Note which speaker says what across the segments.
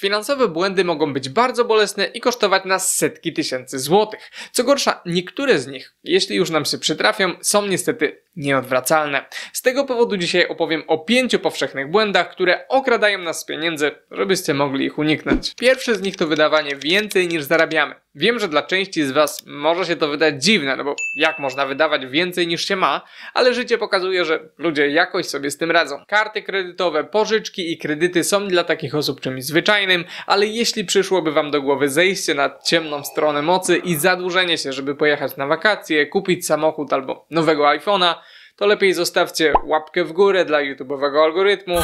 Speaker 1: Finansowe błędy mogą być bardzo bolesne i kosztować nas setki tysięcy złotych. Co gorsza, niektóre z nich, jeśli już nam się przytrafią, są niestety nieodwracalne. Z tego powodu dzisiaj opowiem o pięciu powszechnych błędach, które okradają nas z pieniędzy, żebyście mogli ich uniknąć. Pierwszy z nich to wydawanie więcej niż zarabiamy. Wiem, że dla części z Was może się to wydać dziwne, no bo jak można wydawać więcej niż się ma, ale życie pokazuje, że ludzie jakoś sobie z tym radzą. Karty kredytowe, pożyczki i kredyty są dla takich osób czymś zwyczajnym, ale jeśli przyszłoby Wam do głowy zejście na ciemną stronę mocy i zadłużenie się, żeby pojechać na wakacje, kupić samochód albo nowego iPhone'a, to lepiej zostawcie łapkę w górę dla YouTube'owego algorytmu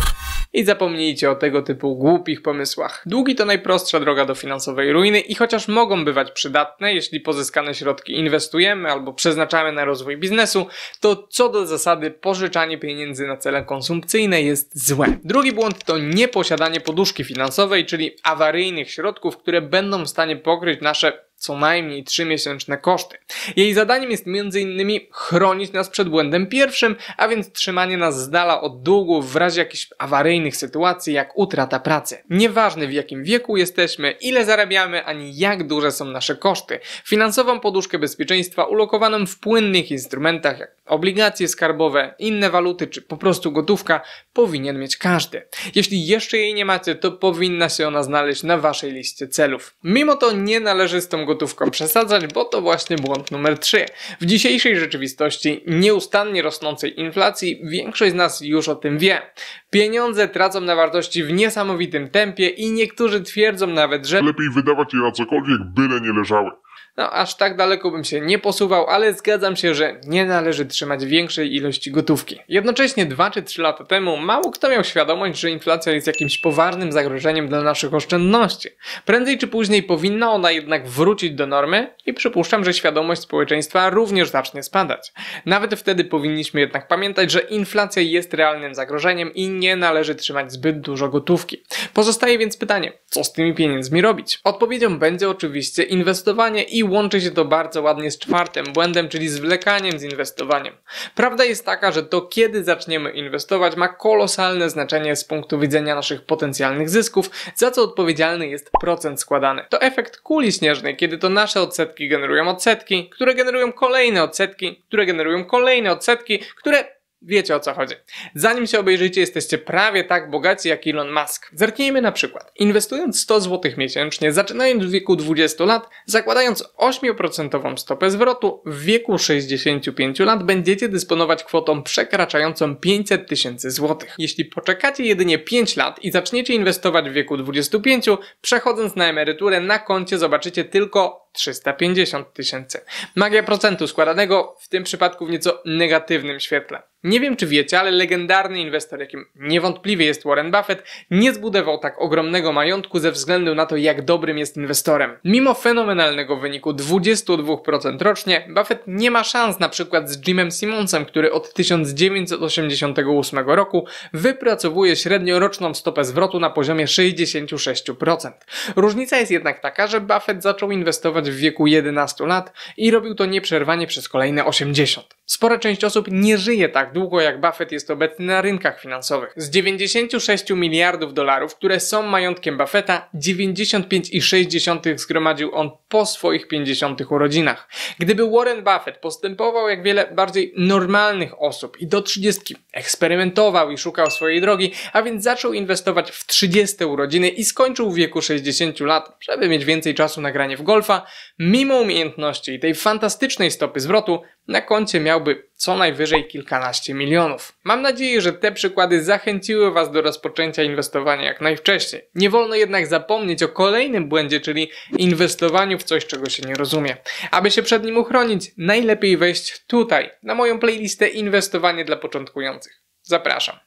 Speaker 1: i zapomnijcie o tego typu głupich pomysłach. Długi to najprostsza droga do finansowej ruiny i chociaż mogą bywać przydatne, jeśli pozyskane środki inwestujemy albo przeznaczamy na rozwój biznesu, to co do zasady pożyczanie pieniędzy na cele konsumpcyjne jest złe. Drugi błąd to nieposiadanie poduszki finansowej, czyli awaryjnych środków, które będą w stanie pokryć nasze co najmniej 3-miesięczne koszty. Jej zadaniem jest m.in. chronić nas przed błędem pierwszym, a więc trzymanie nas z dala od długów w razie jakichś awaryjnych sytuacji jak utrata pracy. Nieważne w jakim wieku jesteśmy, ile zarabiamy, ani jak duże są nasze koszty. Finansową poduszkę bezpieczeństwa ulokowaną w płynnych instrumentach jak obligacje skarbowe, inne waluty czy po prostu gotówka powinien mieć każdy. Jeśli jeszcze jej nie macie, to powinna się ona znaleźć na waszej liście celów. Mimo to nie należy z tą gotówką przesadzać, bo to właśnie błąd numer 3. W dzisiejszej rzeczywistości nieustannie rosnącej inflacji większość z nas już o tym wie. Pieniądze tracą na wartości w niesamowitym tempie i niektórzy twierdzą nawet, że
Speaker 2: Lepiej wydawać je na cokolwiek, byle nie leżały.
Speaker 1: No aż tak daleko bym się nie posuwał, ale zgadzam się, że nie należy trzymać większej ilości gotówki. Jednocześnie 2 czy 3 lata temu mało kto miał świadomość, że inflacja jest jakimś poważnym zagrożeniem dla naszych oszczędności. Prędzej czy później powinna ona jednak wrócić do normy i przypuszczam, że świadomość społeczeństwa również zacznie spadać. Nawet wtedy powinniśmy jednak pamiętać, że inflacja jest realnym zagrożeniem i nie należy trzymać zbyt dużo gotówki. Pozostaje więc pytanie, co z tymi pieniędzmi robić? Odpowiedzią będzie oczywiście inwestowanie i łączy się to bardzo ładnie z czwartym błędem, czyli zwlekaniem z inwestowaniem. Prawda jest taka, że to kiedy zaczniemy inwestować ma kolosalne znaczenie z punktu widzenia naszych potencjalnych zysków, za co odpowiedzialny jest procent składany. To efekt kuli śnieżnej, kiedy to nasze odsetki generują odsetki, które generują kolejne odsetki, które generują kolejne odsetki, które Wiecie o co chodzi. Zanim się obejrzycie, jesteście prawie tak bogaci jak Elon Musk. Zerknijmy na przykład. Inwestując 100 zł miesięcznie, zaczynając w wieku 20 lat, zakładając 8% stopę zwrotu, w wieku 65 lat będziecie dysponować kwotą przekraczającą 500 tysięcy złotych. Jeśli poczekacie jedynie 5 lat i zaczniecie inwestować w wieku 25, przechodząc na emeryturę na koncie zobaczycie tylko 350 tysięcy. Magia procentu składanego w tym przypadku w nieco negatywnym świetle. Nie wiem czy wiecie, ale legendarny inwestor, jakim niewątpliwie jest Warren Buffett, nie zbudował tak ogromnego majątku ze względu na to, jak dobrym jest inwestorem. Mimo fenomenalnego wyniku 22% rocznie, Buffett nie ma szans na przykład z Jimem Simonsem, który od 1988 roku wypracowuje średnioroczną stopę zwrotu na poziomie 66%. Różnica jest jednak taka, że Buffett zaczął inwestować w wieku 11 lat i robił to nieprzerwanie przez kolejne 80. Spora część osób nie żyje tak długo jak Buffett jest obecny na rynkach finansowych. Z 96 miliardów dolarów, które są majątkiem Buffetta, 95,6 zgromadził on po swoich 50 urodzinach. Gdyby Warren Buffett postępował jak wiele bardziej normalnych osób i do 30 eksperymentował i szukał swojej drogi, a więc zaczął inwestować w 30 urodziny i skończył w wieku 60 lat, żeby mieć więcej czasu na granie w golfa, mimo umiejętności i tej fantastycznej stopy zwrotu, na koncie miałby co najwyżej kilkanaście milionów. Mam nadzieję, że te przykłady zachęciły Was do rozpoczęcia inwestowania jak najwcześniej. Nie wolno jednak zapomnieć o kolejnym błędzie, czyli inwestowaniu w coś, czego się nie rozumie. Aby się przed nim uchronić, najlepiej wejść tutaj, na moją playlistę Inwestowanie dla początkujących. Zapraszam.